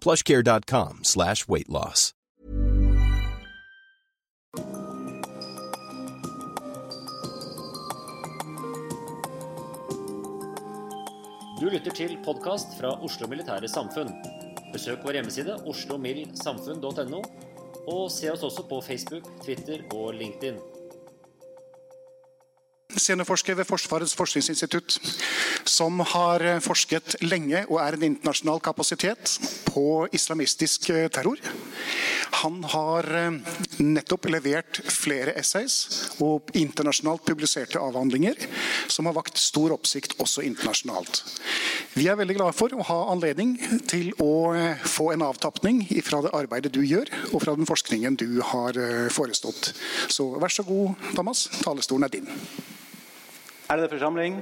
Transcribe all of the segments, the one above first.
plushcare.com slash weight loss. Du lytter til podkast fra Oslo Militære Samfunn. Besøk vår hjemmeside oslomildsamfunn.no, og se oss også på Facebook, Twitter og LinkedIn. Seniorforsker ved Forsvarets forskningsinstitutt, som har forsket lenge og er en internasjonal kapasitet på islamistisk eh, terror. Han har eh, nettopp levert flere essays og internasjonalt publiserte avhandlinger som har vakt stor oppsikt også internasjonalt. Vi er veldig glade for å ha anledning til å eh, få en avtapning fra det arbeidet du gjør, og fra den forskningen du har forestått. Så vær så god, Thomas. Talerstolen er din. Ærede forsamling,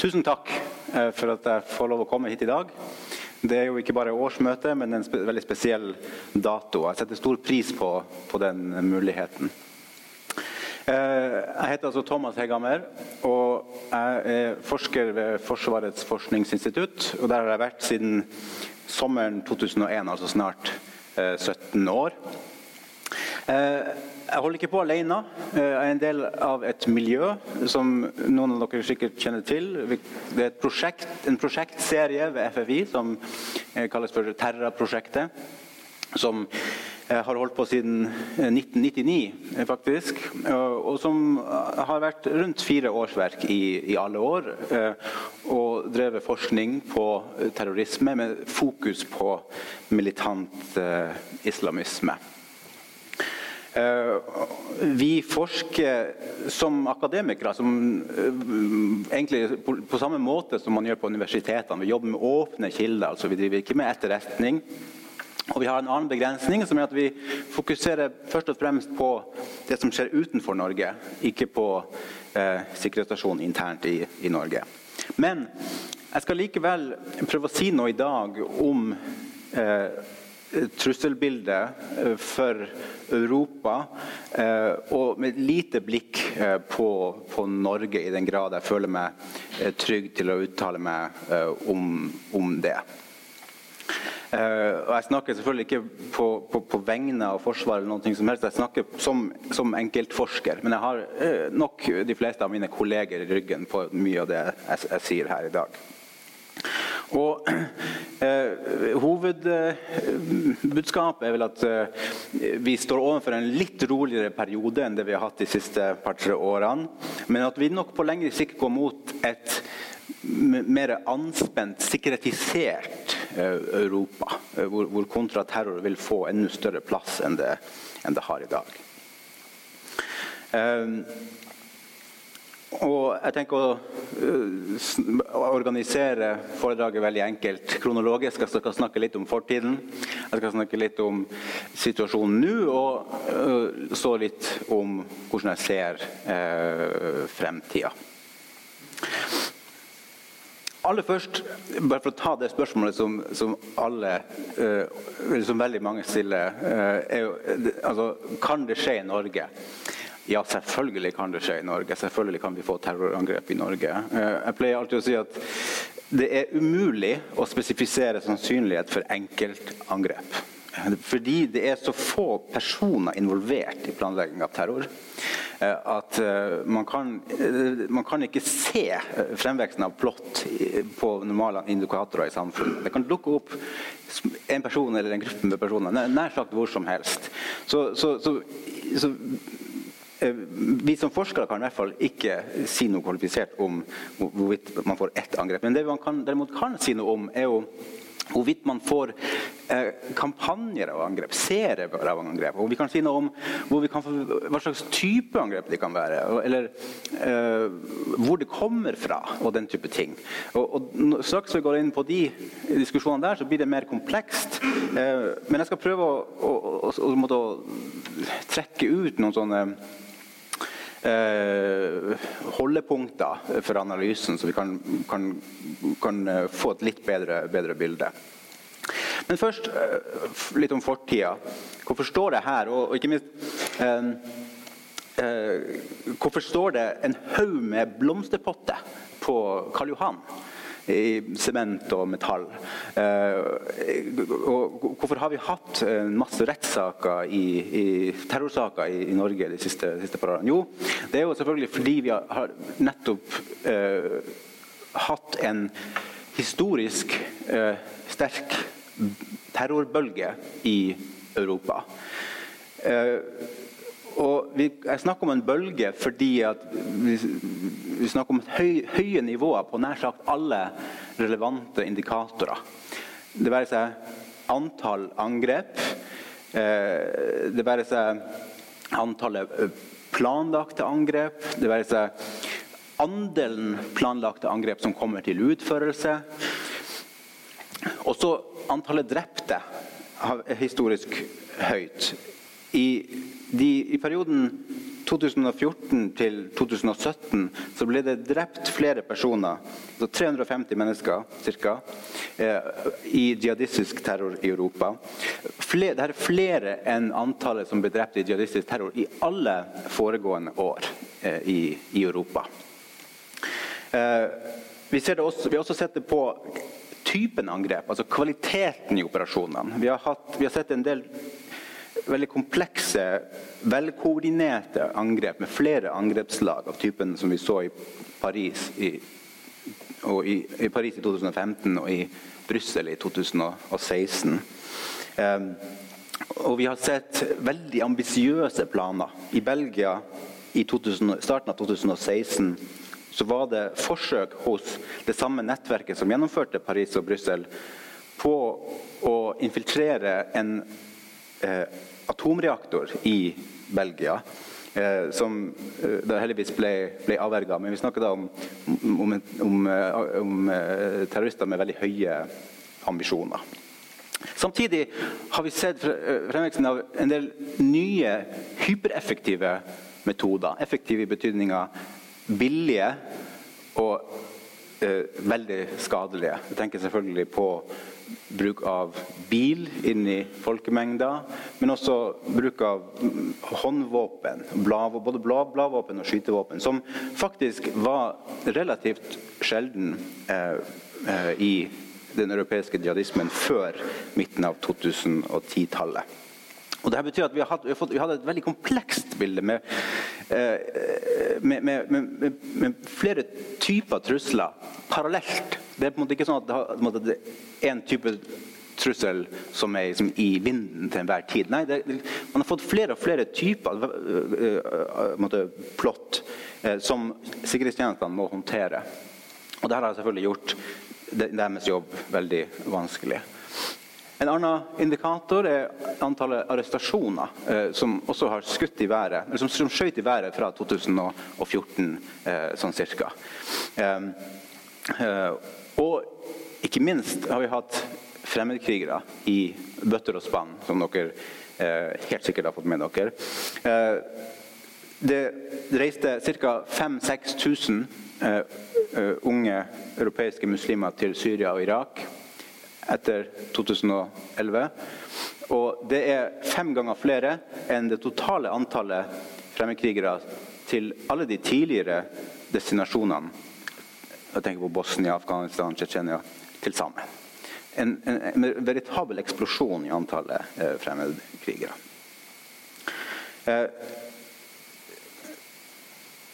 tusen takk eh, for at jeg får lov å komme hit i dag. Det er jo ikke bare årsmøte, men en veldig spesiell dato. Jeg setter stor pris på, på den muligheten. Eh, jeg heter altså Thomas Hegghammer, og jeg er forsker ved Forsvarets forskningsinstitutt. og Der har jeg vært siden sommeren 2001, altså snart 17 eh, år. Jeg holder ikke på alene. Jeg er en del av et miljø som noen av dere sikkert kjenner til. Det er prosjekt, en prosjektserie ved FFI som eh, kalles for Terra-prosjektet. Som eh, har holdt på siden 1999, eh, faktisk. Og som har vært rundt fire årsverk i, i alle år. Og drevet forskning på terrorisme med fokus på militant islamisme. Eh, vi forsker som akademikere som eh, egentlig på samme måte som man gjør på universitetene. Vi jobber med åpne kilder. altså Vi driver ikke med etterretning. Og vi har en annen begrensning, som er at vi fokuserer først og fremst på det som skjer utenfor Norge, ikke på eh, sikkerhetsstasjonen internt i, i, Norge. Men jeg skal likevel prøve å si noe i dag om eh, trusselbildet eh, for Europa, eh, og med lite blikk eh, på, på, Norge, i den grad jeg føler meg trygg til å uttale meg om, om det. Og Jeg snakker selvfølgelig ikke på, på, på vegne av Forsvaret, eller noe som helst. jeg snakker som, som, enkeltforsker. Men jeg har nok de fleste av mine kolleger i ryggen på mye av det jeg, jeg sier her i dag. Og eh, Hovedbudskapet er vel at eh, vi står overfor en litt roligere periode enn det vi har hatt de siste par-tre årene. Men at vi nok på lengre sikt går mot et mer anspent, sikkerhetisert eh, Europa. Eh, hvor, hvor kontraterror vil få enda større plass enn det, enn det har i dag. Eh, og jeg tenker å uh, organisere foredraget veldig enkelt kronologisk. Jeg skal snakke litt om fortiden, jeg skal snakke litt om situasjonen nå, og uh, så litt om hvordan jeg ser uh, fremtida. Aller først, bare for å ta det spørsmålet som, som alle, uh, som veldig mange stiller, uh, er altså, Kan det skje i Norge? Ja, selvfølgelig kan det skje i Norge. Selvfølgelig kan vi få terrorangrep i Norge. Uh, jeg pleier alltid å si at det er umulig å spesifisere sannsynlighet for enkeltangrep. Fordi det er så få personer involvert i planlegging av terror. Eh, at eh, man kan, eh, man kan ikke se fremveksten av plott på normale indikatorer i samfunnet. Det kan dukke opp en person eller en gruppe med personer nær sagt hvor som helst. Så, så, så, så vi som forskere kan i hvert fall ikke si noe kvalifisert om hvorvidt man får ett angrep. Men det man kan, derimot kan si noe om, er jo Hvorvidt man får eh, kampanjer av angrep, serier av angrep. Og vi kan si noe om få, hva slags type angrep de kan være. Eller eh, hvor det kommer fra, og den type ting. Og, og Straks vi går inn på de diskusjonene der, så blir det mer komplekst. Eh, men jeg skal prøve å, å, å, å trekke ut noen sånne holdepunkter for analysen, så vi kan, kan, kan eh, få et litt bedre, bedre, bilde. Men først eh, litt om fortida. Hvorfor står det her? Og, og ikke minst eh, eh, Hvorfor står det en haug med blomsterpotter på Karl Johan? I sement og metall. Eh, og hvorfor har vi hatt masse rettssaker i, i terrorsaker i, i, Norge de siste, siste par årene? Jo, det er jo selvfølgelig fordi vi har nettopp eh, hatt en historisk eh, sterk terrorbølge i Europa. Eh, og vi, jeg snakker om en bølge fordi vi, vi, snakker om høy, høye nivåer på nær sagt alle relevante indikatorer. Det være seg antall angrep, eh, det være seg antallet eh, planlagte angrep, det være seg andelen planlagte angrep som kommer til utførelse. Også antallet drepte historisk høyt. I de, I perioden 2014 til 2017 så ble det drept flere personer, altså 350 mennesker ca., eh, i jihadistisk terror i Europa. Flere, det er flere enn antallet som ble drept i jihadistisk terror i alle foregående år eh, i, i, Europa. Eh, vi, også, vi, har også sett det på typen angrep, altså kvaliteten i operasjonene. Vi har, hatt, vi har sett en del veldig komplekse, velkoordinerte angrep med flere angrepslag av typen som vi så i Paris i, i, i Paris i 2015 og i Brussel i 2016. Um, og vi har sett veldig ambisiøse planer. I Belgia i 2000, starten av 2016 så var det forsøk hos det samme nettverket som gjennomførte Paris og Brussel, på å infiltrere en atomreaktor i Belgia. Eh, som eh, da heldigvis ble, ble avverga. Men vi snakker da om, om, om, eh, om, eh, terrorister med veldig høye ambisjoner. Samtidig har vi sett fremveksten av en del nye hypereffektive metoder. Effektive i betydninga billige og eh, veldig skadelige. Jeg tenker selvfølgelig på bruk av bil inn i folkemengder, men også bruk av håndvåpen, både bladvåpen og skytevåpen, som faktisk var relativt sjelden eh, eh, i den europeiske jihadismen før midten av 2010-tallet. Og det betyr at vi, hatt, vi, hadde et veldig komplekst bilde med, eh, med, med, med flere typer trusler parallelt det er på en måte ikke sånn at det er en type trussel som er liksom i vinden til enhver tid. Nei, det, man har fått flere og flere typer måte, plott eh, som sikkerhetstjenestene må håndtere. Og det har selvfølgelig gjort deres jobb veldig vanskelig. En annen indikator er antallet arrestasjoner eh, som også har skutt i været, eller som, som skjøt i været fra 2014 eh, sånn cirka. Eh, eh og ikke minst har vi hatt fremmedkrigere i bøtter og spann, som dere eh, helt sikkert har fått med dere. Eh, det reiste ca. 5000-6000 eh, uh, unge europeiske muslimer til Syria og Irak etter 2011. Og det er fem ganger flere enn det totale antallet fremmedkrigere til alle de tidligere destinasjonene. Jeg tenker på Bosnia, Afghanistan, Tsjetsjenia til sammen. En, en, en, veritabel eksplosjon i antallet eh, fremmedkrigere. Eh,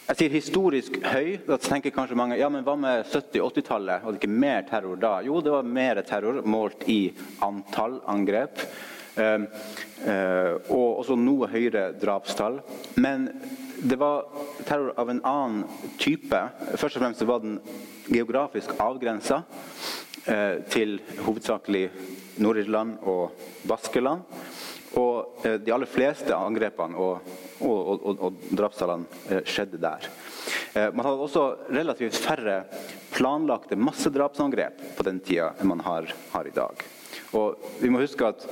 jeg sier historisk høy. Da tenker kanskje mange ja, men hva med 70-80-tallet? Var det ikke mer terror da? Jo, det var mer terror målt i antall angrep. Eh, eh, og også noe høyere drapstall. Men det var terror av en annen type. Først og fremst var den geografisk avgrensa eh, til hovedsakelig Nord-Irland og Baskeland. Og eh, de aller fleste angrepene og, og, og, og drapstallene eh, skjedde der. Eh, man hadde også relativt færre planlagte massedrapsangrep på den tida enn man har, har i dag. Og vi må huske at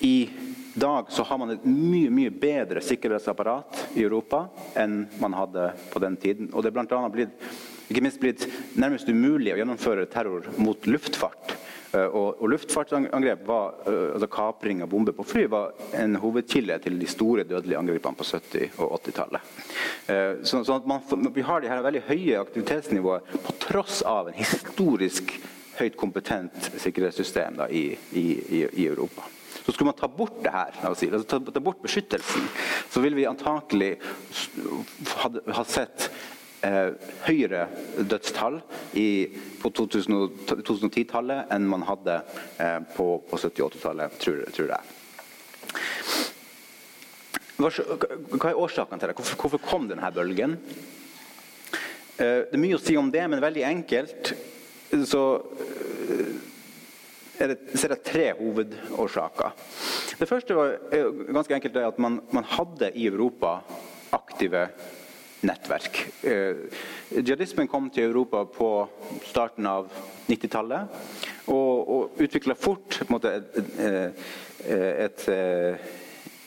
i dag så har man et mye mye bedre sikkerhetsapparat i Europa enn man hadde på den tiden. Og det er blant annet blitt, ikke minst blitt nærmest umulig å gjennomføre terror mot luftfart. Uh, og, og Luftfartsangrep, var, uh, altså kapring av bomber på fly, var en hovedkilde til de store dødelige angrepene på 70- og 80-tallet. Så, så, at man, vi har de her veldig høye aktivitetsnivået på tross av en historisk høyt kompetent sikkerhetssystem da, i, i, i Europa. Så skulle man ta bort det her, altså, ta, ta, bort beskyttelsen, så ville vi antakelig ha, sett eh, høyere dødstall i, på 2010-tallet enn man hadde eh, på, på 70-80-tallet, tror, tror, jeg. Hva, er årsaken til det? Hvorfor, hvorfor kom denne bølgen? Eh, det er mye å si om det, men veldig enkelt så er det, er det tre hovedårsaker. Det første var ganske enkelt at man, man hadde i Europa aktive nettverk. Eh, jihadismen kom til Europa på starten av 90-tallet og, og utvikla fort måte, et, et, et,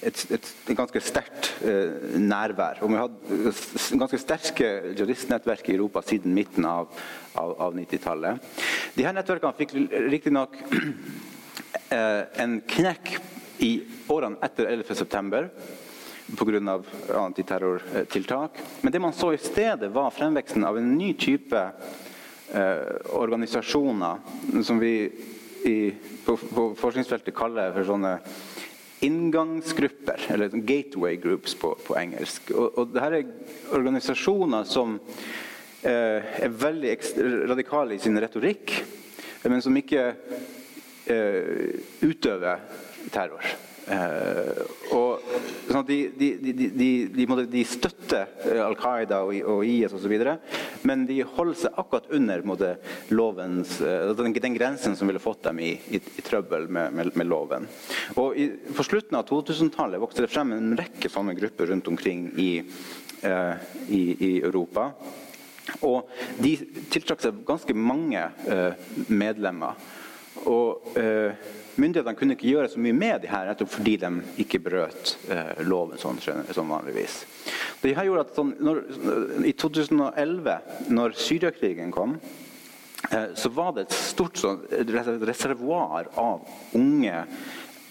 et, et ganske sterkt eh, nærvær. Og vi hadde ganske sterke juristnettverk i Europa siden midten av, av, av 90-tallet. De her nettverkene fikk riktignok eh, en knekk i årene etter 11.9 pga. antiterrortiltak. Men det man så i stedet, var fremveksten av en ny type eh, organisasjoner som vi i, på, på, forskningsfeltet kaller for sånne inngangsgrupper, eller gateway groups på, på engelsk. Og, og Dette er organisasjoner som eh, er veldig radikale i sin retorikk, men som ikke eh, utøver terror. Eh, og sånn de, de, de, støtter eh, Al Qaida og, og IS osv., men de holder seg akkurat under måte, lovens, uh, den, den, grensen som ville fått dem i, i, i trøbbel med, med, med, loven. Og i, På slutten av 2000-tallet vokste det frem en rekke sånne grupper rundt omkring i, eh, i Europa. Og de tiltrakk seg ganske mange medlemmer. Og Myndighetene kunne ikke gjøre så mye med de her, nettopp fordi de ikke brøt eh, loven sånn, sånn, vanligvis. Det her gjorde at sånn, når, I 2011, når Syriakrigen kom, eh, så var det et stort sånn, reservoar av unge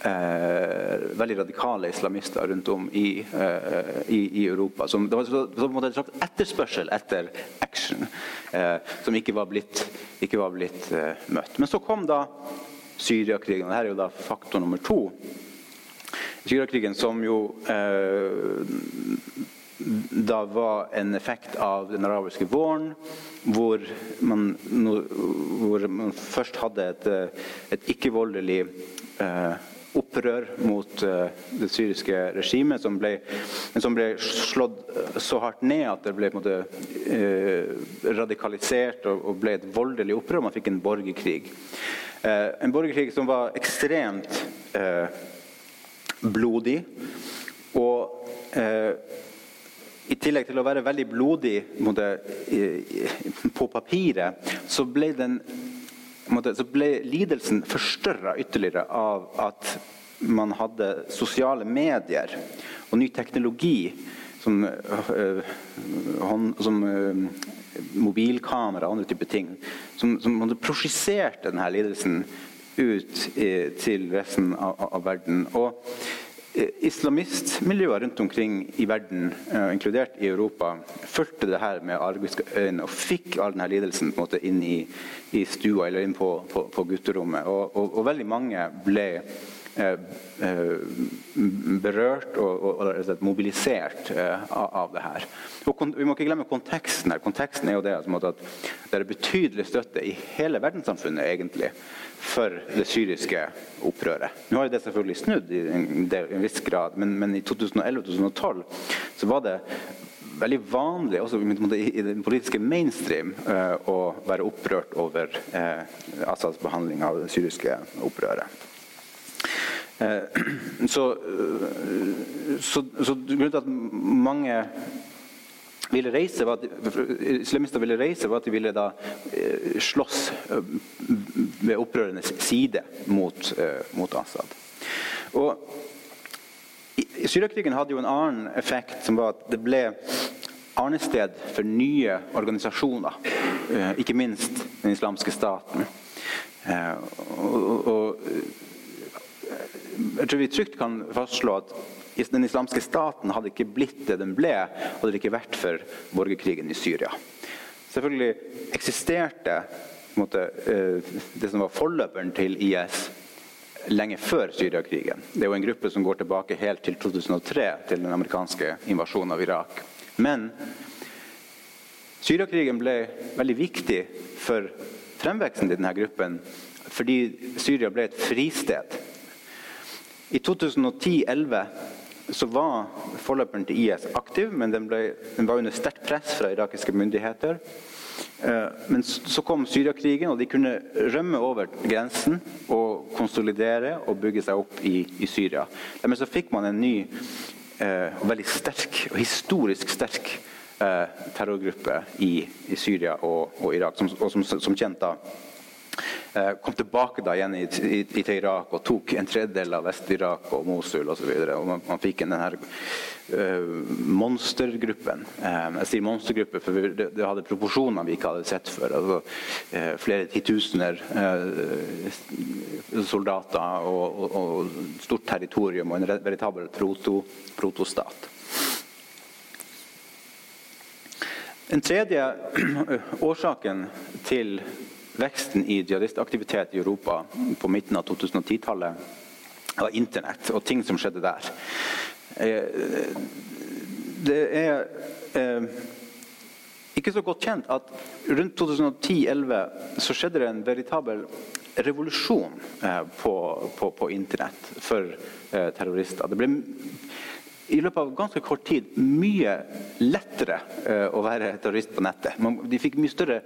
Eh, veldig radikale islamister rundt om i, eh, i, i Europa. Som, det var, så, så en slags etterspørsel etter action eh, som ikke var blitt, ikke var blitt eh, møtt. Men så kom da Syriakrigen. Dette er jo da faktor nummer to. Syriakrigen som jo eh, da var en effekt av den arabiske våren, hvor man, hvor man først hadde et, et ikke-voldelig eh, opprør mot eh, det syriske regimet, som ble, som ble, slått så hardt ned at det ble måte, uh, radikalisert og, og, ble et voldelig opprør. Man fikk en borgerkrig. Eh, en borgerkrig som var ekstremt eh, blodig. Og eh, i tillegg til å være veldig blodig på papiret, så ble, den, så ble lidelsen forstørra ytterligere av at man hadde sosiale medier og ny teknologi som, øh, hånd, som øh, mobilkamera og andre typer ting. Som, som prosjiserte denne lidelsen ut i, til resten av, av verden. Og Eh, islamistmiljøer rundt omkring i verden, uh, inkludert i Europa, fulgte det her med argiske øyne og fikk all denne lidelsen måte inn i, i stua eller inn på, på, på gutterommet. Og, og, og, veldig mange ble berørt og, og, mobilisert av, av, det her. Og vi må ikke glemme konteksten her. Konteksten er jo det at det er betydelig støtte i hele verdenssamfunnet egentlig for det syriske opprøret. Nå har det selvfølgelig snudd i en, del, en viss grad, men, men i 2011-2012 så var det veldig vanlig også i den politiske mainstream å være opprørt over Assads behandling av det syriske opprøret. Uh, så, så, så grunnen til at mange ville reise, var at, islamister ville reise, var at de ville da eh, slåss eh, ved opprørernes side mot, eh, mot Assad. Og Syriakrigen hadde jo en annen effekt, som var at det ble arnested for nye organisasjoner. Ikke minst den islamske staten. Og, og, jeg tror vi trygt kan fastslå at den islamske staten hadde ikke blitt det den ble, hadde det ikke vært for borgerkrigen i Syria. Selvfølgelig eksisterte måte, eh, det som var forløperen til IS lenge før Syriakrigen. Det er jo en gruppe som går tilbake helt til 2003, til den amerikanske invasjonen av Irak. Men Syriakrigen ble veldig viktig for fremveksten til denne gruppen fordi Syria ble et fristed. I 2010-2011 så var forløperen til IS aktiv, men den, ble, den var under sterkt press fra irakiske myndigheter. Eh, men så kom Syriakrigen, og de kunne rømme over grensen og konsolidere og bygge seg opp i, i Syria. Men så fikk man en ny eh, veldig sterk, og historisk sterk eh, terrorgruppe i, i Syria og, og, Irak, som, og som, som kjent da kom tilbake da igjen til Irak og tok en tredjedel av Vest-Irak og Mosul osv. Man, man fikk denne uh, monstergruppen. Uh, jeg sier monstergruppe, for det, hadde proporsjoner vi ikke hadde sett før. Altså, flere titusener soldater og, og, og, stort territorium og en veritabel proto, protostat. Den tredje årsaken til veksten i jihadistaktivitet i Europa på midten av 2010-tallet av Internett og ting som skjedde der. Eh, det er eh, ikke så godt kjent at rundt 2010-2011 så skjedde det en veritabel revolusjon eh, på, på, på Internett for terrorister. Det ble i løpet av ganske kort tid mye lettere uh, å være terrorist på nettet. De fikk mye større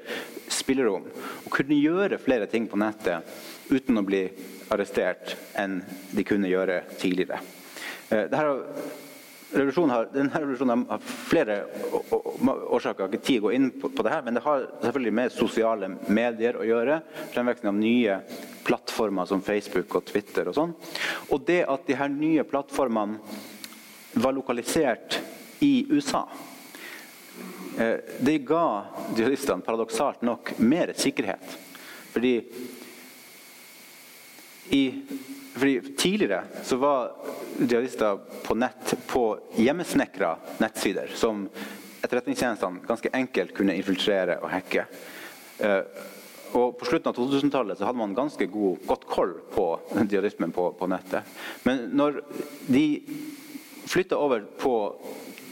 spillerom og kunne gjøre flere ting på nettet uten å bli arrestert enn de kunne gjøre tidligere. Dette, denne revolusjonen har, denne revolusjonen har flere årsaker. Jeg har ikke tid å gå inn på det her, men det har selvfølgelig med sosiale medier å gjøre. Fremveksten av nye plattformer som Facebook og Twitter og sånn. Og det at de her nye plattformene var lokalisert i USA. Eh, det ga jihadistene paradoksalt nok mer sikkerhet. Fordi, i, fordi tidligere så var jihadister på nett på hjemmesnekra nettsider som etterretningstjenestene ganske enkelt kunne infiltrere og hacke. Eh, og På slutten av 2000-tallet hadde man ganske god, godt koll på jihadismen på, på nettet. Men når de flytta over på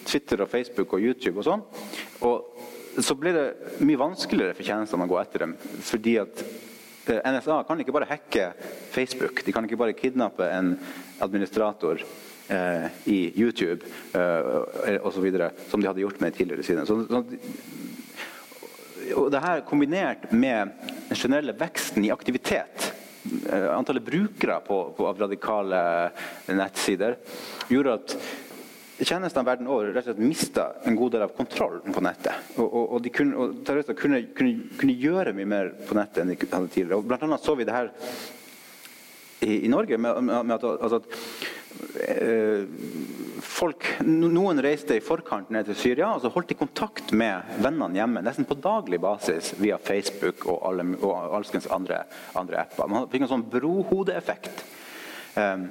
Twitter og Facebook og YouTube og sånn. Og så blir det mye vanskeligere for tjenestene å gå etter dem. fordi at NSA kan ikke bare hacke Facebook. De kan ikke bare kidnappe en administrator eh, i YouTube eh, osv. som de hadde gjort med tidligere siden. Så, så, og det her kombinert med den generelle veksten i aktivitet antallet brukere på, på, av radikale nettsider gjorde at tjenestene verden over rett og slett mista en god del av kontrollen på nettet. Og, og, og, kunne, og terrorister kunne, kunne, kunne, gjøre mye mer på nettet enn de hadde tidligere. Og blant annet så vi det her i, i Norge. med, med at, altså at eh, folk, Noen reiste i forkant ned til Syria og så holdt de kontakt med vennene hjemme nesten på daglig basis via Facebook og, alle, og alskens andre, andre apper. Man fikk en sånn brohodeeffekt. Um,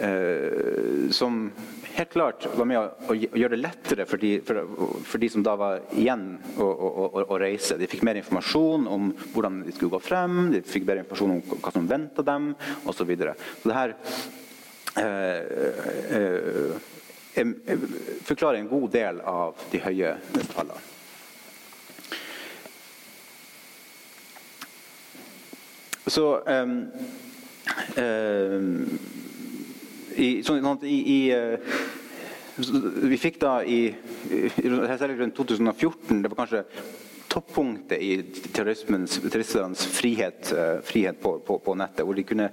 uh, som helt klart var med å, å gjøre det lettere for de, for, for de, som da var igjen å, å, å, reise. De fikk mer informasjon om hvordan de skulle gå frem, de fikk mer informasjon om hva som venta dem osv. Så, videre. så det her eh, eh, forklarer en god del av de høye tallene. Så um, um, i, sånn, i, i uh, Vi fikk da i, særlig rundt 2014 Det var kanskje toppunktet i terroristenes frihet, uh, frihet på, på, på, nettet. hvor de kunne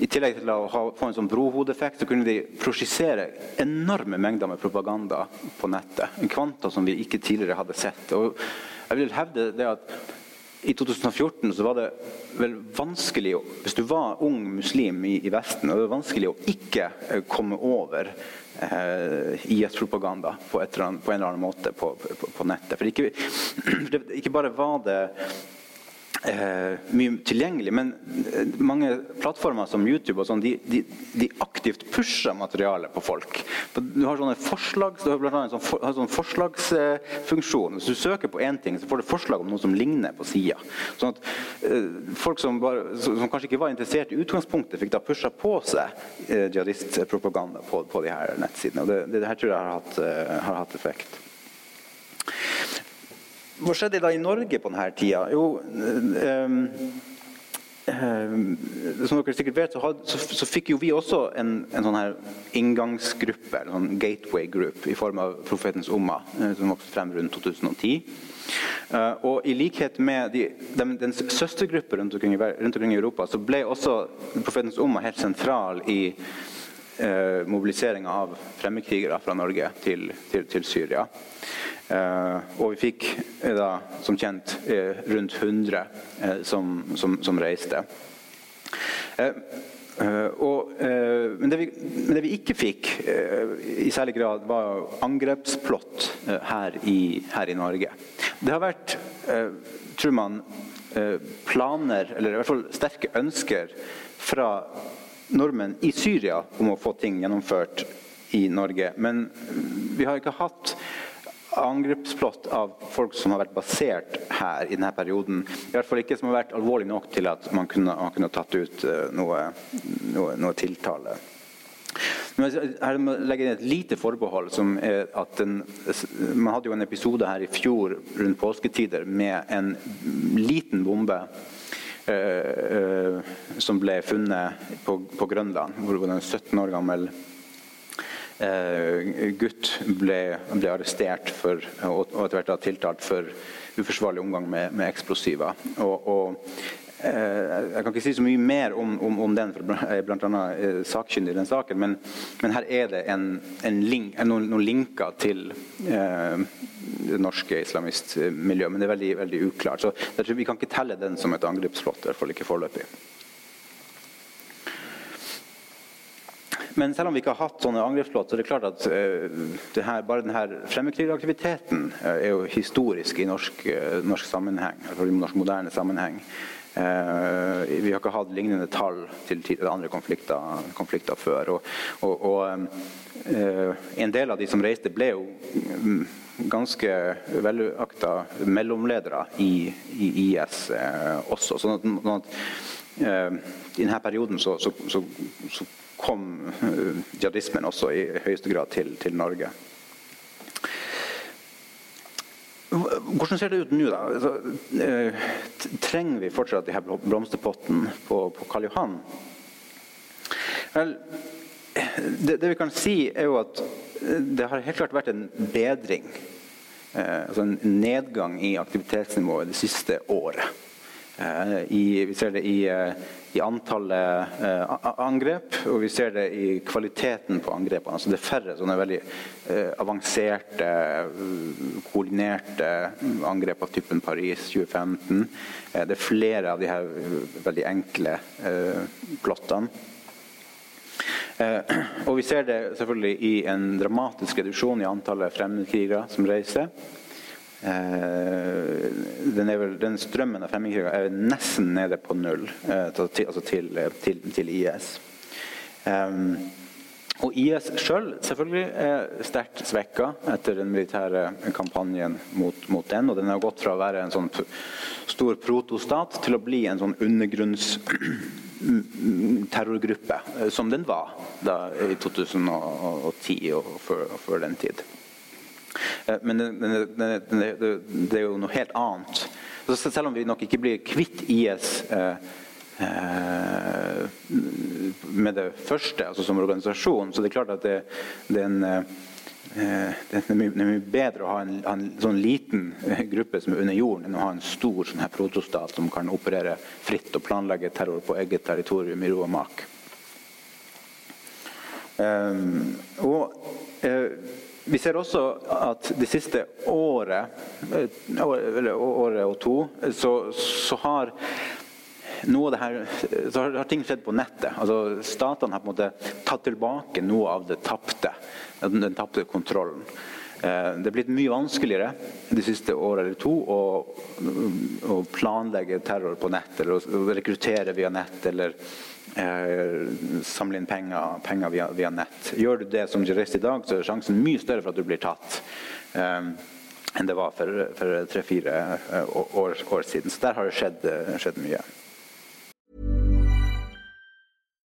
i tillegg til å ha, få en sånn brohodeeffekt, så kunne de prosjisere enorme mengder med propaganda på nettet. En kvanta som vi ikke tidligere hadde sett. Og jeg vil hevde det at i 2014 så var det vel vanskelig Hvis du var ung muslim i, i Vesten, var det vanskelig å ikke eh, komme over eh, IS-propaganda på, på, en eller annen måte på, på, på nettet. For ikke, ikke bare var det mye tilgjengelig. Men eh, mange plattformer som YouTube og sånn, de, de, de, aktivt pusher materialet på folk. Du har sånne forslag, du har blant annet sånn, for, sånn forslagsfunksjon. Hvis du søker på én ting, så får du forslag om noe som ligner på sida. Sånn at eh, folk som, bare, som, kanskje ikke var interessert i utgangspunktet, fikk da pusha på seg eh, jihadistpropaganda på, på de her nettsidene. Og det, det, her tror jeg har hatt, uh, har hatt effekt. Hva skjedde da i Norge på denne tida? Jo, um, um, som dere sikkert vet, så, had, så, så, fikk jo vi også en, en sånn her inngangsgruppe, en sånn gateway group, i form av Profetens Umma, eh, som vokste frem rundt 2010. Uh, eh, og I likhet med de, de, dens søstergruppe rundt rundt omkring, i Europa, så ble også Profetens Umma helt sentral i uh, mobiliseringa av fremmedkrigere fra Norge til, til, til Syria. Eh, og vi fikk eh, da, som kjent eh, rundt 100 som, som, som reiste. Og, men, det vi, men, det vi, ikke fikk i særlig grad, var angrepsplott her i, her i Norge. Det har vært, tror man, planer, eller i hvert fall sterke ønsker fra nordmenn i Syria om å få ting gjennomført i Norge. Men vi har ikke hatt angrepsplott av folk som har vært basert her i denne perioden. I hvert fall ikke som har vært alvorlig nok til at man kunne, man kunne tatt ut eh, noe, noe, noe tiltale. Jeg må legge inn et lite forbehold. som er at den, Man hadde jo en episode her i fjor rundt påsketider med en liten bombe som ble funnet på, på Grønland. hvor En 17 år gammel Eh, gutt ble, ble arrestert for, og, etter hvert tiltalt for uforsvarlig omgang med, med eksplosiver. Og, og, eh, jeg kan ikke si så mye mer om, om, om den, for bl.a. Eh, sakkyndig i den saken, men, men, her er det en, en link, noen, noen, linker til eh, det norske islamistmiljøet, men det er veldig, veldig uklart. Så jeg tror Vi kan ikke telle den som et angrepsplott, i hvert fall ikke foreløpig. Men selv om vi ikke har hatt sånne angrepsplott, så er det klart at uh, her, bare denne fremmedkrigeraktiviteten uh, er jo historisk i norsk, uh, norsk sammenheng. I norsk moderne sammenheng. Vi har ikke hatt lignende tall til, andre konflikter, konflikter før. Og, og, og en del av de som reiste, ble jo um, ganske velakta mellomledere i, i IS også. sånn sånn at i denne perioden så, så, så, så kom eh, jihadismen også i høyeste grad til, til Norge. Hvordan ser det ut nå, da? Altså, eh, trenger vi fortsatt de her blomsterpottene på, på Karl Johan? Vel, det, det, vi kan si, er jo at eh, det har helt klart vært en bedring. Eh, altså en nedgang i aktivitetsnivået det siste året. Eh, i, vi ser det i eh, i antallet eh, angrep, og vi ser det i kvaliteten på angrepene. Altså det er færre sånne veldig avanserte, koordinerte angrep av typen Paris 2015. Eh, det er flere av de her veldig enkle plottene. Og vi ser det selvfølgelig i en dramatisk reduksjon i antallet fremmedkrigere som reiser. Eh, den, vel, den, strømmen av fremmedkrigere er nesten nede på null, eh, til, altså til, til, til IS. Um, og IS sjøl selv, selvfølgelig er sterkt svekka etter den militære kampanjen mot, mot, den. Og den har gått fra å være en sånn stor protostat til å bli en sånn undergrunns terrorgruppe, eh, som den var da, i 2010 og før, og før den tid. Eh, men det, det, det, det, er jo noe helt annet. Så selv om vi nok ikke blir kvitt IS eh, Eh, med det første, altså som organisasjon, så det er klart at det, er en eh, det er mye bedre å ha en, en, sånn liten gruppe som er under jorden, enn å ha en stor sånn her protostat som kan operere fritt og planlegge terror på eget territorium i ro og mak. Og vi ser også at det siste året, eller året og to, så, så har noe av det her, så har, ting skjedd på nettet. Altså, statene har på en måte tatt tilbake noe av det tapte. Den tapte kontrollen. Eh, det er blitt mye vanskeligere de siste årene eller to å, å planlegge terror på nett, eller å rekruttere via nett, eller eh, samle inn penger, penger via, via, nett. Gjør du det som jurist i dag, så er sjansen mye større for at du blir tatt. Eh, enn det var for tre-fire eh, år, år, siden. Så der har det skjedd, skjedd mye.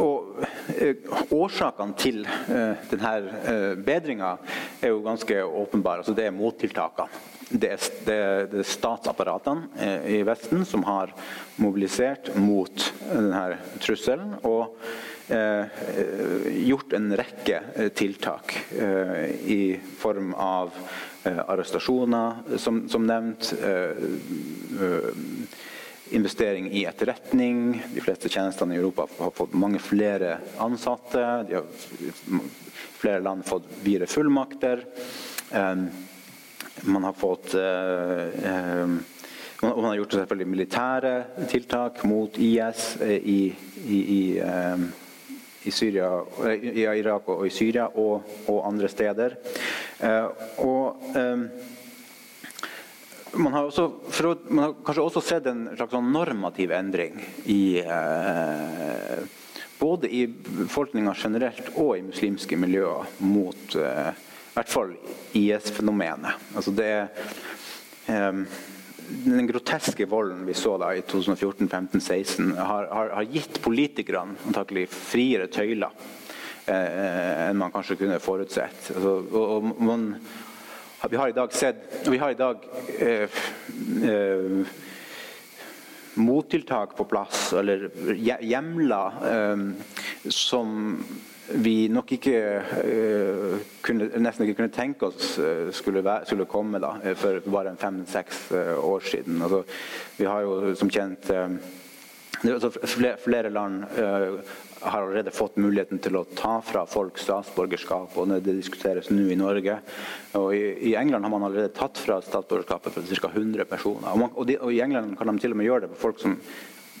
og eh, Årsakene til uh, denne uh, bedringa er jo ganske åpenbare. Altså, det er mottiltakene. Det er, det, er statsapparatene i Vesten som har mobilisert mot denne trusselen. og gjort en rekke tiltak i form av arrestasjoner, som, som nevnt investering i etterretning. De fleste tjenestene i Europa har fått mange flere ansatte. De har flere land fått videre fullmakter. Man har fått man har gjort selvfølgelig militære tiltak mot IS i, i, i, i, Syria, i Irak og i Syria og, og andre steder. Og man har, også, man har, kanskje også sett en slags sånn normativ endring i eh, Både i befolkninga generelt og i muslimske miljøer mot eh, i hvert fall IS-fenomenet. Altså det eh, den groteske volden vi så da i 2014, 15, 16, har, har, har gitt politikerne antakelig friere tøyler eh, enn man kanskje kunne forutsett. Altså, og, og man vi har i dag sett Vi har i dag eh, eh, mottiltak på plass, eller hjemler, eh, som vi nok ikke eh, kunne, nesten ikke kunne tenke oss eh, skulle, være, skulle komme da, eh, for bare fem-seks år siden. Altså, vi har jo som kjent altså, flere, land har allerede fått muligheten til å ta fra folk statsborgerskap, og det diskuteres nå i Norge. Og i, i, England har man allerede tatt fra statsborgerskapet for ca. 100 personer. Og, man, og, de, og, I England kan de til og med gjøre det på folk som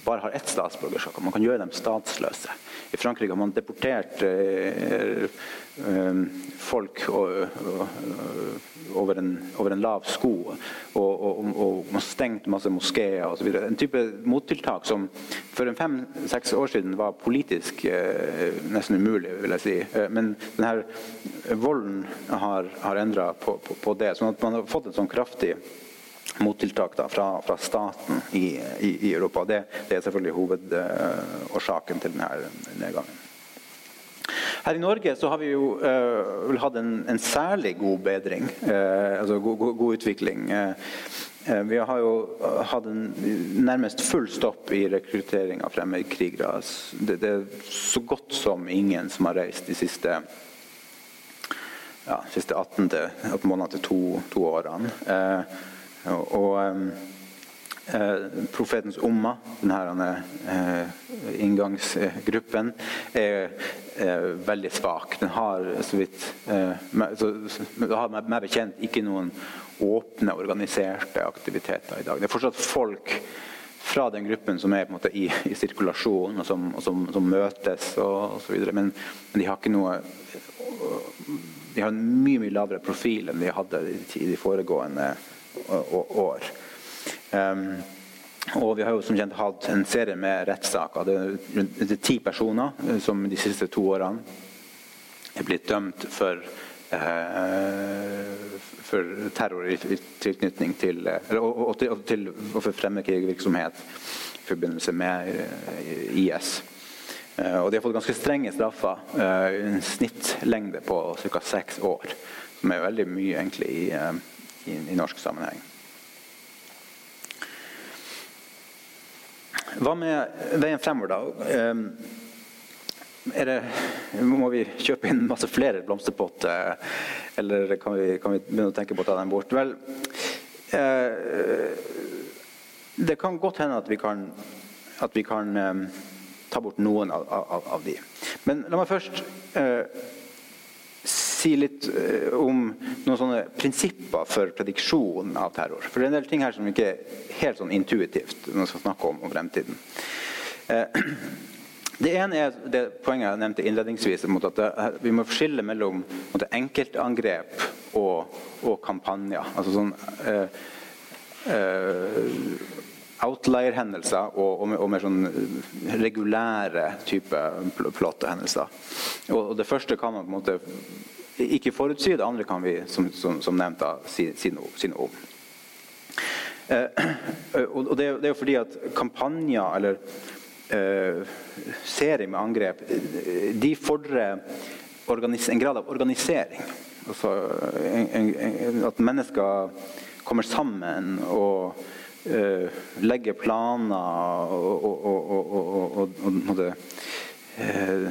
bare har ett statsborgerskap. Man kan gjøre dem statsløse. I Frankrike har man deportert eh, eh, folk over en, over en, lav sko. Og, og, man har stengt masse moskeer osv. En type mottiltak som for fem-seks år siden var politisk eh, nesten umulig, vil jeg si. Men denne volden har, har endra på, på, på, det. sånn at man har fått en sånn kraftig mottiltak da, fra, fra, staten i, i, i Europa. Det, det, er selvfølgelig hovedårsaken til denne nedgangen. Her i Norge så har vi jo uh, hatt en, en, særlig god bedring, uh, altså god, god, god utvikling. Uh, vi har jo hatt en nærmest full stopp i rekruttering av fremmedkrigere. Det, det, er så godt som ingen som har reist de siste, ja, siste 18, til, 18 månedene til to, to årene. Og Eh, profetens umma, denne eh, inngangsgruppen, er, eh, veldig svak. Den har så vidt eh, så, har meg bekjent ikke noen åpne, organiserte aktiviteter i dag. Det er fortsatt folk fra den gruppen som er måte, i, i, sirkulasjon, og som, og som, som møtes osv. Men, men de har ikke noe De har en mye mye lavere profil enn de hadde i de foregående år. Um, og vi har jo som kjent hatt en serie med rettssaker. Det er ti personer eh, som de siste to årene er blitt dømt for, eh, for terror i, tilknytning til eller, og, og, og, til, og for fremmedkrigervirksomhet i forbindelse med eh, IS. Eh, og de har fått ganske strenge straffer. Eh, en snittlengde på ca. seks år. Som er veldig mye egentlig i, eh, i, i norsk sammenheng. Hva med veien fremover, da? Ehm, det, må vi kjøpe inn masse flere blomsterpotter, eller kan vi, kan vi, begynne å tenke på å ta dem bort? Vel, eh, det kan godt hende at vi kan, at vi kan ehm, ta bort noen av, av, av, de. Men la meg først eh, si litt eh, om noen sånne prinsipper for prediksjon av terror. For det er en del ting her som ikke er helt sånn intuitivt når man skal snakke om, om fremtiden. Eh, det ene er det poenget jeg nevnte innledningsvis, at vi må skille mellom enkeltangrep og, og, kampanjer. Altså sånn eh, eh, outlier-hendelser og, og, og, mer sånn regulære type plottehendelser. Og, og det første kan man på en måte ikke forutsi. Det andre kan vi, som, som, som nevnt, da, si, si, noe, si, noe, om. Eh, og det, det, er jo fordi at kampanjer eller eh, serier med angrep de fordrer en grad av organisering. Altså en, en, at mennesker kommer sammen og uh, legger planer og, og, og, og uh,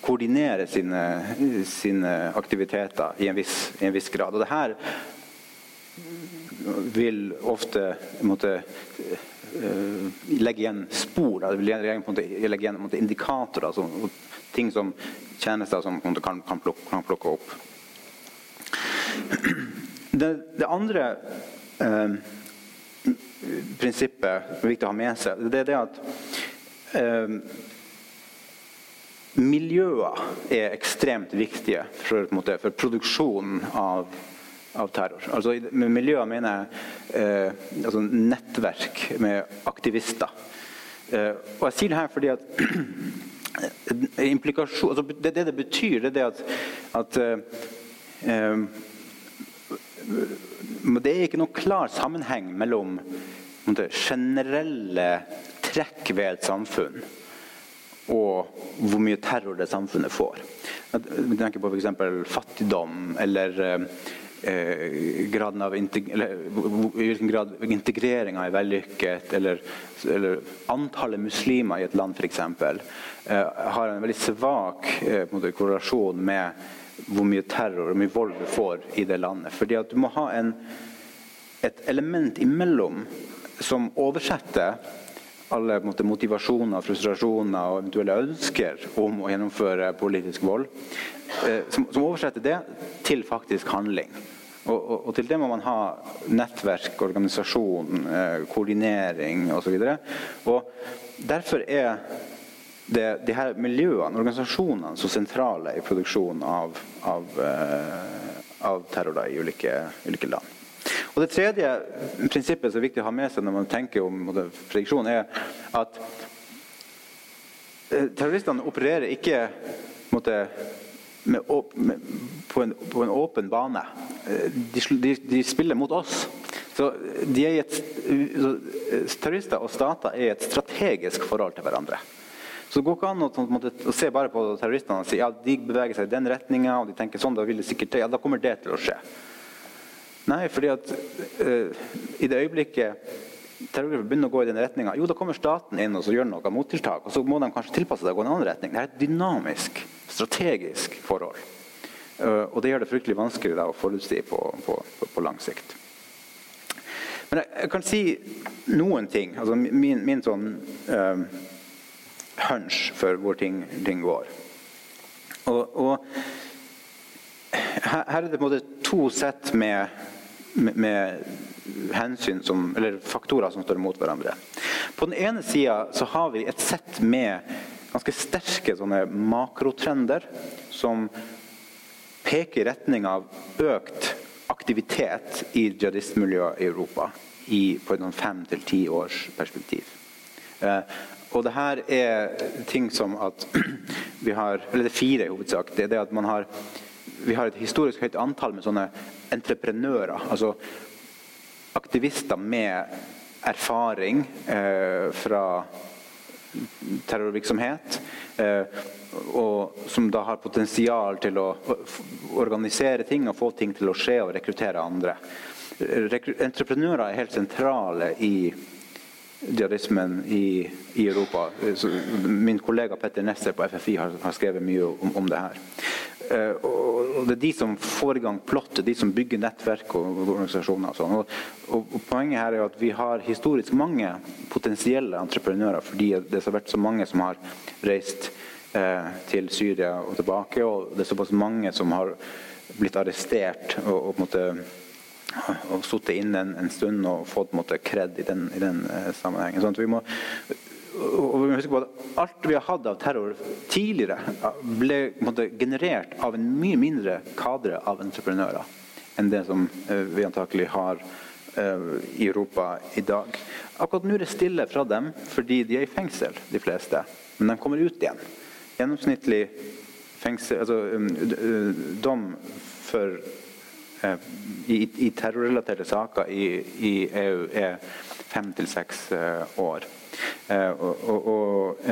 koordinere sine, sine aktiviteter i en, viss, i en, viss, grad. Og det her vil ofte måtte, uh, legge igjen spor. Da. Det vil legge, måtte, igjen måtte, indikatorer. Altså, ting som tjenester som kan, kan, plukke, kan, plukke, opp. Det, det andre uh, prinsippet det er viktig å ha med seg, det er det at uh, miljøer er ekstremt viktige for, for produksjonen av, av, terror. Altså, med miljøer mener jeg eh, altså nettverk med aktivister. Eh, og jeg sier det her fordi at altså det, det, det betyr, det er at, at eh, Det er ikke noen klar sammenheng mellom generelle trekk ved et samfunn og hvor mye terror det samfunnet får. Vi tenker på f.eks. fattigdom eller eh, graden av eller, i hvilken grad integreringa er vellykket, eller, eller, antallet muslimer i et land f.eks. Eh, har en veldig svak eh, korrelasjon med hvor mye terror og mye vold du får i det landet. Fordi at du må ha en, et element imellom som oversetter alle måte, motivasjoner, frustrasjoner og eventuelle ønsker om å gjennomføre politisk vold, eh, som, som, oversetter det til faktisk handling. Og, og, og, til det må man ha nettverk, organisasjon, eh, koordinering osv. Derfor er det, de her miljøene, organisasjonene, så sentrale i produksjonen av, av, eh, av terror i ulike, ulike land. Og Det tredje prinsippet som er viktig å ha med seg når man tenker om prediksjon, er at eh, terroristene opererer ikke måtte, med, med, på, en, på, en, åpen bane. Eh, de, de, de, spiller mot oss. Så, de er et, så Terrorister og stater er i et strategisk forhold til hverandre. Så det går ikke an å, måte, å se bare på terroristene og si ja, de beveger seg i den retninga, og de tenker sånn, da vil det sikkert ja, da kommer det til å skje. Nei, fordi at uh, i det øyeblikket terrorgrupper begynner å gå i den retninga, jo, da kommer staten inn og så gjør noe mottiltak. Og så må de kanskje tilpasse seg og gå i en annen retning. Det er et dynamisk, strategisk forhold. Uh, og det gjør det fryktelig vanskelig da, å forutsi på, på, på, på lang sikt. Men jeg, jeg, kan si noen ting. altså Min, min sånn uh, hunch for hvor ting, ting går. Og, og her, her, er det på en måte to sett med, med, hensyn som, eller faktorer som står mot hverandre. På den ene sida har vi et sett med ganske sterke sånne makrotrender som peker i retning av økt aktivitet i jihadistmiljøet i Europa i, på et fem til ti års perspektiv. Eh, og det her er ting som at vi har Eller det er fire i hovedsak. Det er det at man har Vi har et historisk høyt antall med sånne entreprenører. Altså aktivister med erfaring eh, fra terrorvirksomhet. Eh, og som da har potensial til å organisere ting og få ting til å skje og rekruttere andre. Entreprenører er helt sentrale i jihadismen i, i, Europa. Min kollega Petter Nesser på FFI har, har skrevet mye om, om det her. Uh, og Det er de som får i gang plottet, de som bygger nettverk og, organisasjoner. Og, sånn. og, og, og, Poenget her er at vi har historisk mange potensielle entreprenører fordi det har vært så mange som har reist eh, til Syria og tilbake, og det er såpass mange som har blitt arrestert og, og på en måte og sittet inne en, en, stund og fått måte, kred i den, i den uh, sammenhengen. Sånn vi må, og vi må huske på at Alt vi har hatt av terror tidligere, ble måte, generert av en mye mindre kadre av entreprenører enn det som uh, vi antakelig har uh, i Europa i dag. Akkurat nå er det stille fra dem fordi de er i fengsel, de fleste. Men de kommer ut igjen. Gjennomsnittlig fengsel, altså, um, dom for Eh, i, i terrorrelaterte saker i, i, EU er fem til seks eh, år. Eh, og, og, og,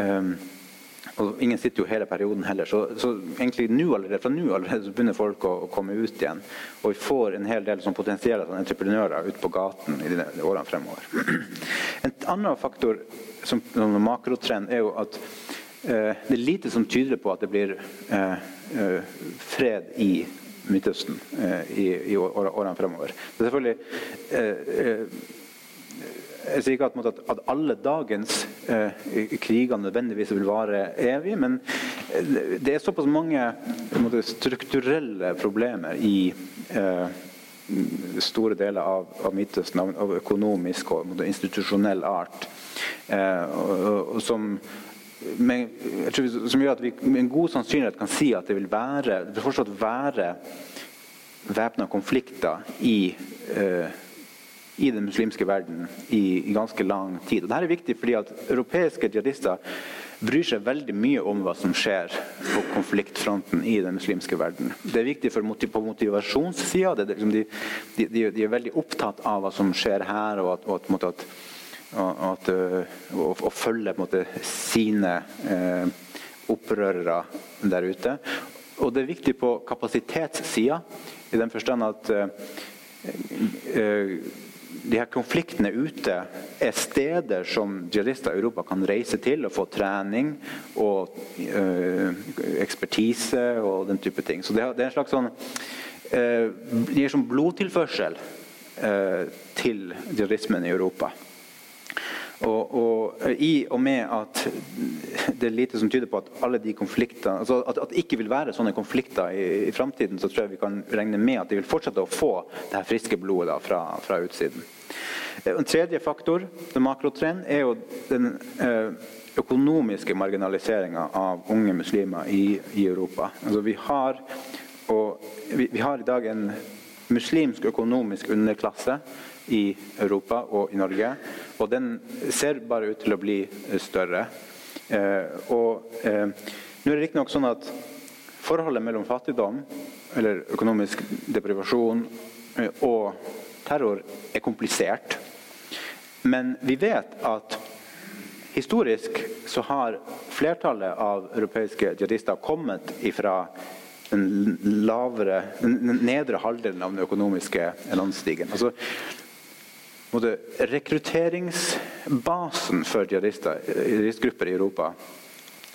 og, ingen sitter jo hele perioden heller. Så, så egentlig nå allerede, fra nå allerede så begynner folk å, å, komme ut igjen. Og vi får en hel del som potensielle sånn entreprenører ut på gaten i de årene fremover. En annen faktor som, som makrotrend er jo at eh, det er lite som tyder på at det blir eh, fred i Midtøsten eh, i, i årene fremover. Det er selvfølgelig eh, eh, jeg sier ikke at, at, alle dagens eh, kriger nødvendigvis vil vare evig, men det er såpass mange måte, strukturelle problemer i eh, store deler av, av Midtøsten, av, av, økonomisk og måte, institusjonell art, eh, og, og, som men, vi, som gjør at vi med en god sannsynlighet kan si at det vil være det vil fortsatt være væpna konflikter i, uh, i, den muslimske verden i, i, ganske lang tid. Og Dette er viktig fordi at europeiske jihadister bryr seg veldig mye om hva som skjer på konfliktfronten i den muslimske verden. Det er viktig motiv på motivasjonssida. Liksom de, de, de, er veldig opptatt av hva som skjer her, og at, og at, at å, å, følge måte, sine eh, opprørere der ute. Og det er viktig på kapasitetssida, i den forstand at eh, eh, de her konfliktene ute er steder som jihadister i Europa kan reise til og få trening og øh, ekspertise og den type ting. Så det, er en slags sånn Det gir sånn blodtilførsel til jihadismen i Europa. Og, og, I og med at det er lite som tyder på at alle de konfliktene, altså at, at det ikke vil være sånne konflikter i, i framtiden, så tror jeg vi kan regne med at de vil fortsette å få det her friske blodet da, fra, fra, utsiden. En tredje faktor, den makrotrend, er jo den eh, økonomiske marginaliseringa av unge muslimer i, i Europa. Altså vi, har, og, vi, vi har i dag en muslimsk økonomisk underklasse i Europa og i Norge. Og den ser bare ut til å bli større. Eh, og eh, nå er det riktignok sånn at forholdet mellom fattigdom, eller økonomisk deprivasjon, eh, og terror er komplisert. Men vi vet at historisk så har flertallet av europeiske jihadister kommet ifra den lavere, den nedre halvdelen av den økonomiske landstigen. Altså, rekrutteringsbasen for jihadistgrupper i Europa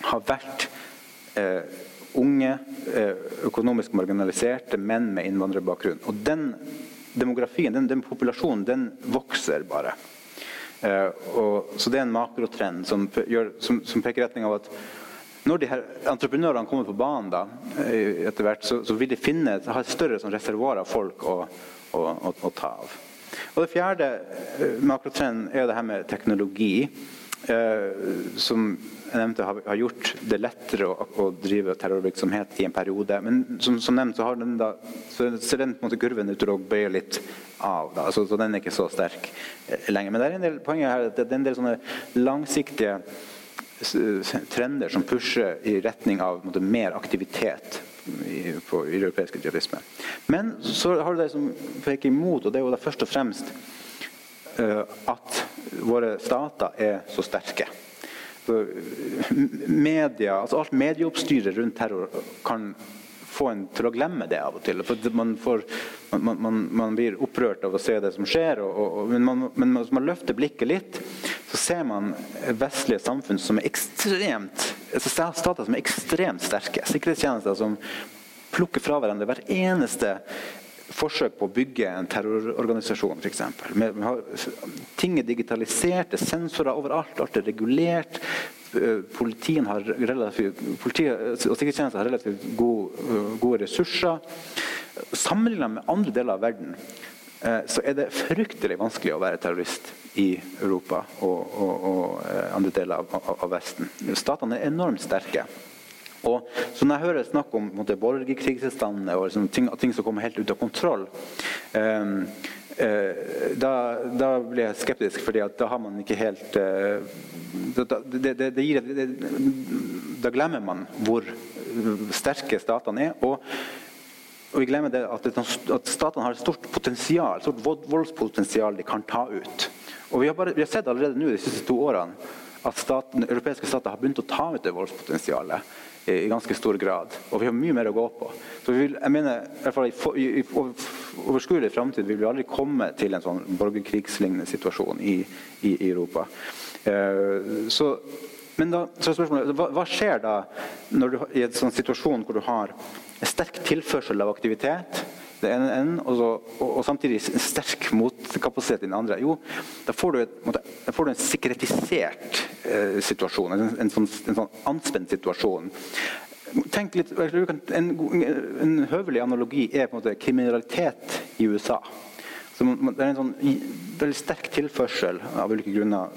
har vært eh, unge, eh, økonomisk marginaliserte menn med innvandrerbakgrunn. Og den demografien, den, den populasjonen, den vokser bare. Eh, og, så det er en makrotrend som, gjør, som, som peker i retning av at når de her entreprenørene kommer på banen, da, eh, etter hvert, så, så, vil de finne, ha et større sånn, reservoar av folk å, å, å, å, ta av. Og Det fjerde eh, makrotrenden er det her med teknologi. Eh, som jeg nevnte har, har, gjort det lettere å, å, drive terrorvirksomhet i en periode. Men som, som nevnt så, den da, så ser den på en måte kurven ut til å bøye litt av. Da. Altså, så den er ikke så sterk eh, lenger. Men det er en del poenget her, det er en del sånne langsiktige trender som pusher i retning av måte, mer aktivitet i, på, i europeisk jihadisme. Men så har du det som peker imot, og det er jo da først og fremst uh, at våre stater er så sterke. For media, altså alt medieoppstyret rundt terror kan få en til å glemme det av og til. For man, får, man, man, man blir opprørt av å se det som skjer. Og, og, men, men hvis man løfter blikket litt, så ser man vestlige samfunn som er ekstremt stater som er ekstremt sterke. Sikkerhetstjenester som plukker fra hverandre hver eneste forsøk på å bygge en terrororganisasjon, f.eks. Ting er digitalisert, det er sensorer overalt, alt er regulert. Politiet har relativt, politiet og sikkerhetstjenester har relativt gode, gode ressurser. Sammenlignet med andre deler av verden så er det fryktelig vanskelig å være terrorist i Europa og, og, og andre deler av, av, av Vesten. Statene er enormt sterke. Og så Når jeg hører snakk om borgerkrigstilstander og liksom, ting, ting, som kommer helt ut av kontroll, um, uh, da, da, blir jeg skeptisk, fordi da har man ikke helt uh, da, det, det, det gir, da glemmer man hvor sterke statene er. og og vi glemmer det at, at statene har et stort potensial, et stort voldspotensial de kan ta ut. Og Vi har, bare, vi har sett allerede nå de siste to årene at staten, europeiske stater har begynt å ta ut det voldspotensialet i ganske stor grad. Og vi har mye mer å gå på. Så vil, jeg mener, i, hvert fall i, i, i overskuelig framtid vil vi aldri komme til en sånn borgerkrigslignende situasjon i, i Europa. Uh, så, men da, så spørsmålet, hva, hva, skjer da du, i en sånn situasjon hvor du har en sterk tilførsel av aktivitet? det ene enden, og, så, og, og, samtidig sterk motkapasitet i den andre. Jo, da får du, et, da får du en sikkerhetisert eh, situasjon. En, en, sånn, en, sånn, anspent situasjon. Tenk litt, en, en, høvelig analogi er på en måte kriminalitet i USA. Så det er en sånn veldig sterk tilførsel av ulike grunner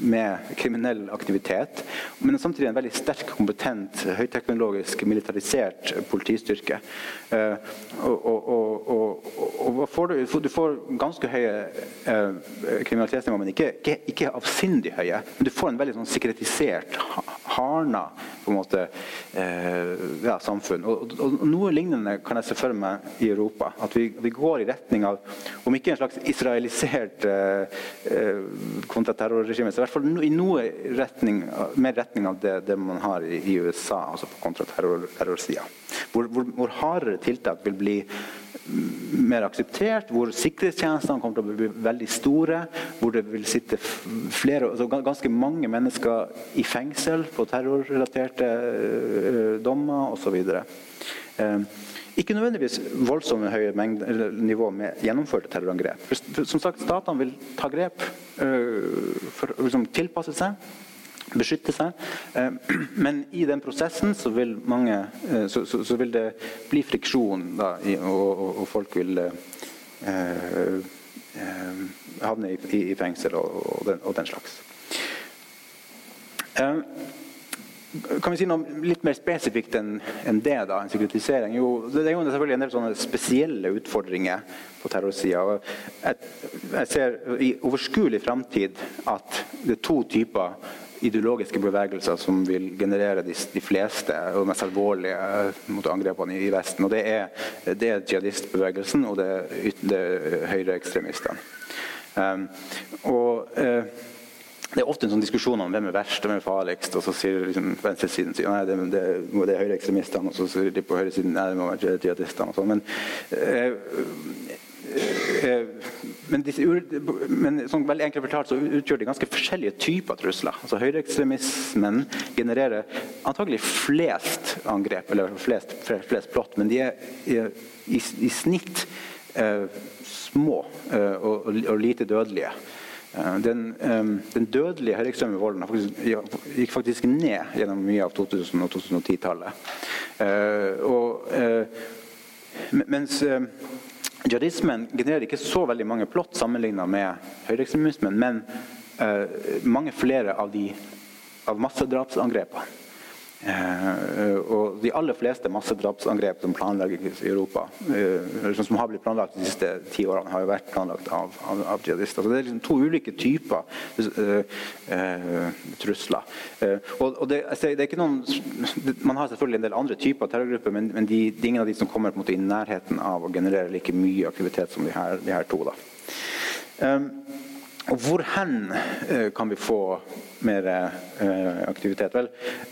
med kriminell aktivitet. Men samtidig en veldig sterk, kompetent, høyteknologisk, militarisert politistyrke. Uh, og, og, og, og får du, du, får ganske høye kriminalitetsnivå, men ikke, ikke, ikke, avsindig høye. Men du får en veldig sånn sikkerhetisert, hardna på en måte, eh, ja, samfunn. Og, Noe lignende kan jeg se for meg i Europa. At vi, vi går i retning av, om ikke en slags israelisert kontraterrorregime, så i hvert fall i noe retning, mer retning av det, det man har i, i, USA, altså på kontraterrorsida. Hvor, hvor, hvor, hardere tiltak vil bli mer akseptert, hvor sikkerhetstjenestene kommer til å bli veldig store, hvor det vil sitte flere, altså ganske mange mennesker i fengsel på terrorrelaterte uh, dommer osv. Uh, ikke nødvendigvis voldsomme høye mengder, nivå med gjennomførte terrorangrep. Som sagt, Statene vil ta grep øh, for liksom, tilpasse seg, beskytte seg. Øh, men i den prosessen så vil, mange, øh, så, så, så vil det bli friksjon, da, og, og, folk vil havne i, i, fengsel og, den, og den slags. Kan vi si noe litt mer spesifikt enn en det? da, en sekretisering? Jo, det er jo selvfølgelig en del sånne spesielle utfordringer på terrorsida. Jeg, jeg ser i overskuelig framtid at det er to typer ideologiske bevegelser som vil generere de, de fleste og mest alvorlige mot angrepene i, Vesten. og Det er, det er jihadistbevegelsen og det, det høyreekstremistene. Um, og uh, det er ofte en sånn diskusjon om hvem er verst og hvem er farligst. og Så sier liksom venstresiden sier, nei, det, det, det er høyreekstremistene, og så sier de på høyresiden nei, det må være jihadistene. og sånn. Men, eh, eh, men, disse, men sånn veldig enkelt fortalt så utgjør de ganske forskjellige typer trusler. Altså Høyreekstremismen genererer antagelig flest angrep, eller flest, flest plott, men de er i, i, i snitt eh, små eh, og, og, lite dødelige. Eh, den, den dødelige høyreekstreme volden gikk faktisk ned gjennom mye av 2000- og 2010-tallet. Eh, mens jihadismen genererer ikke så veldig mange plott sammenlignet med høyreekstremismen, men mange flere av, de, av massedrapsangrepene. Eh, og de aller fleste massedrapsangrep som planlegges i Europa, eh, som har blitt planlagt de siste ti årene, har jo vært planlagt av, av, av jihadister. Så det er liksom to ulike typer uh, trusler. og, og det, det, er ikke noen, Man har selvfølgelig en del andre typer terrorgrupper, men, men de, de, ingen av de som kommer på en måte, i nærheten av å generere like mye aktivitet som de her, de her to. da. Um, og hvor hen eh, kan vi få mer eh, aktivitet? Vel,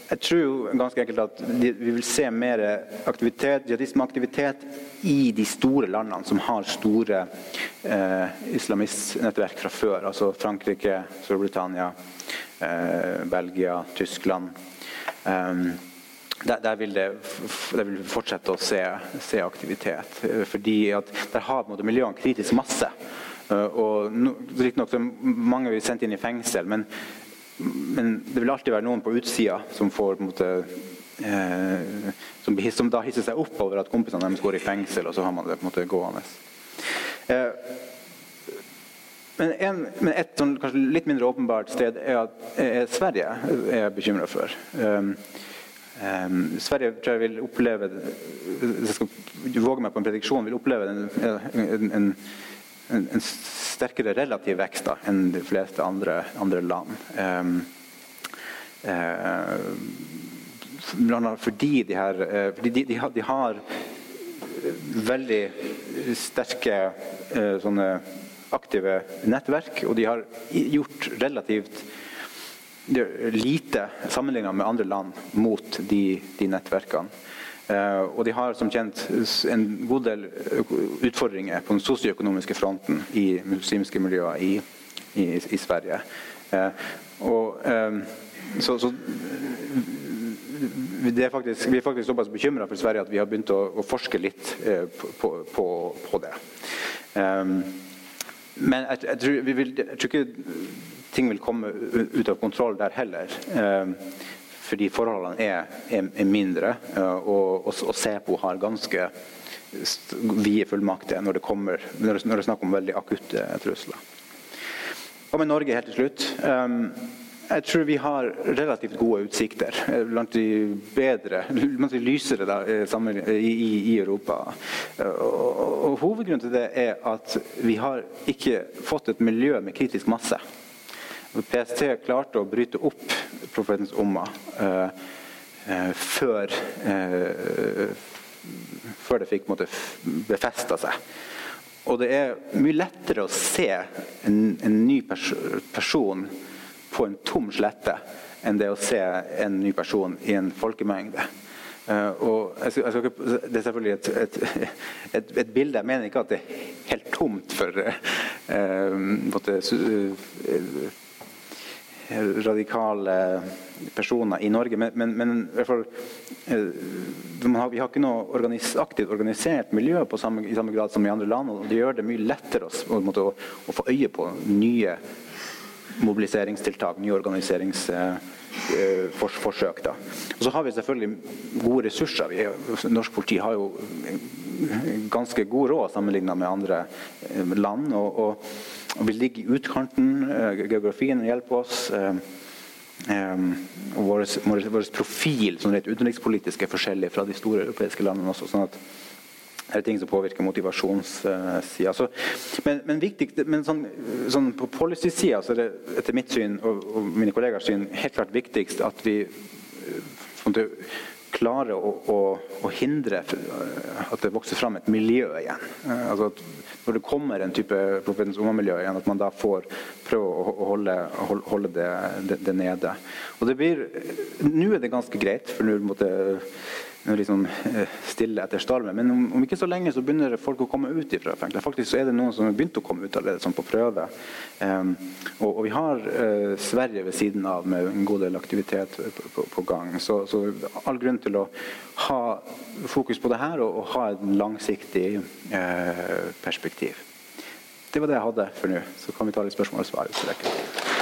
jeg tror ganske enkelt at vi vil se mer aktivitet, jihadismeaktivitet i de store landene som har store eh, islamistnettverk fra før. Altså Frankrike, Storbritannia, eh, Belgia, Tyskland. Um, der, der, vil det, der, vil vi fortsette å se, se aktivitet. Fordi at der har miljøene kritisk masse. Eh, og Riktignok er mange blir sendt inn i fengsel, men, men, det vil alltid være noen på utsida som får på en måte, eh, som, som, da hisser seg opp over at kompisene deres går i fengsel, og så har man det på en måte gående. Eh, men, en, men, et sånn, kanskje litt mindre åpenbart sted er, at, er Sverige er jeg bekymra for. Um, um, Sverige tror jeg vil oppleve Hvis jeg skal våge meg på en prediksjon, vil oppleve en, en, en en, en sterkere relativ vekst da, enn de fleste andre, andre land. Um, uh, fordi de, her, uh, fordi de, de, har, de har veldig sterke uh, sånne aktive nettverk, og de har gjort relativt lite sammenlignet med andre land mot de, de nettverkene. Eh, og de har som kjent en god del utfordringer på den sosioøkonomiske fronten i muslimske miljøer i, i, i Sverige. Eh, og, eh, så, så er faktisk, vi er faktisk såpass bekymra for Sverige at vi har begynt å, å forske litt på, på, på det. men jeg, jeg, tror, vil, jeg, tror, ikke ting vil komme ut av kontroll der heller fordi forholdene er, er, er mindre. Eh, og, og, og, SEPO har ganske vide fullmakter når det, kommer, når det, er snakk om veldig akutte trusler. Og med Norge helt til slutt. Um, jeg tror vi har relativt gode utsikter. Eh, blant de bedre, blant lysere da, i, i, Europa. Og, og, Hovedgrunnen til det er at vi har ikke fått et miljø med kritisk masse. PST klarte å bryte opp profetens omma eh, eh, før, eh, før det fikk befesta seg. Og det er mye lettere å se en, en ny pers person på en tom slette enn det å se en ny person i en folkemengde. Uh, jeg skal, jeg skal, det er selvfølgelig et, et, et, et, bilde. Jeg mener ikke at det er helt tomt for uh, måtte, uh, radikale personer i Norge. Men, men, men fall, eh, har, vi har ikke noe organis aktivt organisert miljø samme, i samme grad som i andre land. og Det gjør det mye lettere å, å, å få øye på nye mobiliseringstiltak, nye organiseringsforsøk. Eh, og så har vi selvfølgelig gode ressurser. Vi, norsk politi har jo ganske god råd sammenlignet med andre eh, land. og og vi ligger i utkanten. Eh, geografien hjelper oss. Eh, eh, og vår, profil sånn rett utenrikspolitisk er forskjellig fra de store europeiske landene også. sånn at det er ting som påvirker motivasjonssida. Så, men, men, viktig, men sånn, sånn på policy-sida så er det etter mitt syn og, og mine kollegers syn helt klart viktigst at vi klarer å, å, å, hindre at det vokser fram et miljø igjen. Altså at når det kommer en type Profetens igjen, at man da får prøve å holde, holde det, det, det, nede. Og det blir, Nå er det ganske greit, for nå måtte liksom eh, stille etter stormen. Men om, om, ikke så lenge så begynner folk å komme ut ifra fengselet. Faktisk så er det noen som har begynt å komme ut allerede, sånn på prøve. Um, og, og, vi har uh, Sverige ved siden av med en god del aktivitet på, på, på gang. Så, så, all grunn til å ha fokus på det her og, og ha et langsiktig uh, perspektiv. Det var det jeg hadde for nå. Så kan vi ta litt spørsmål og svar.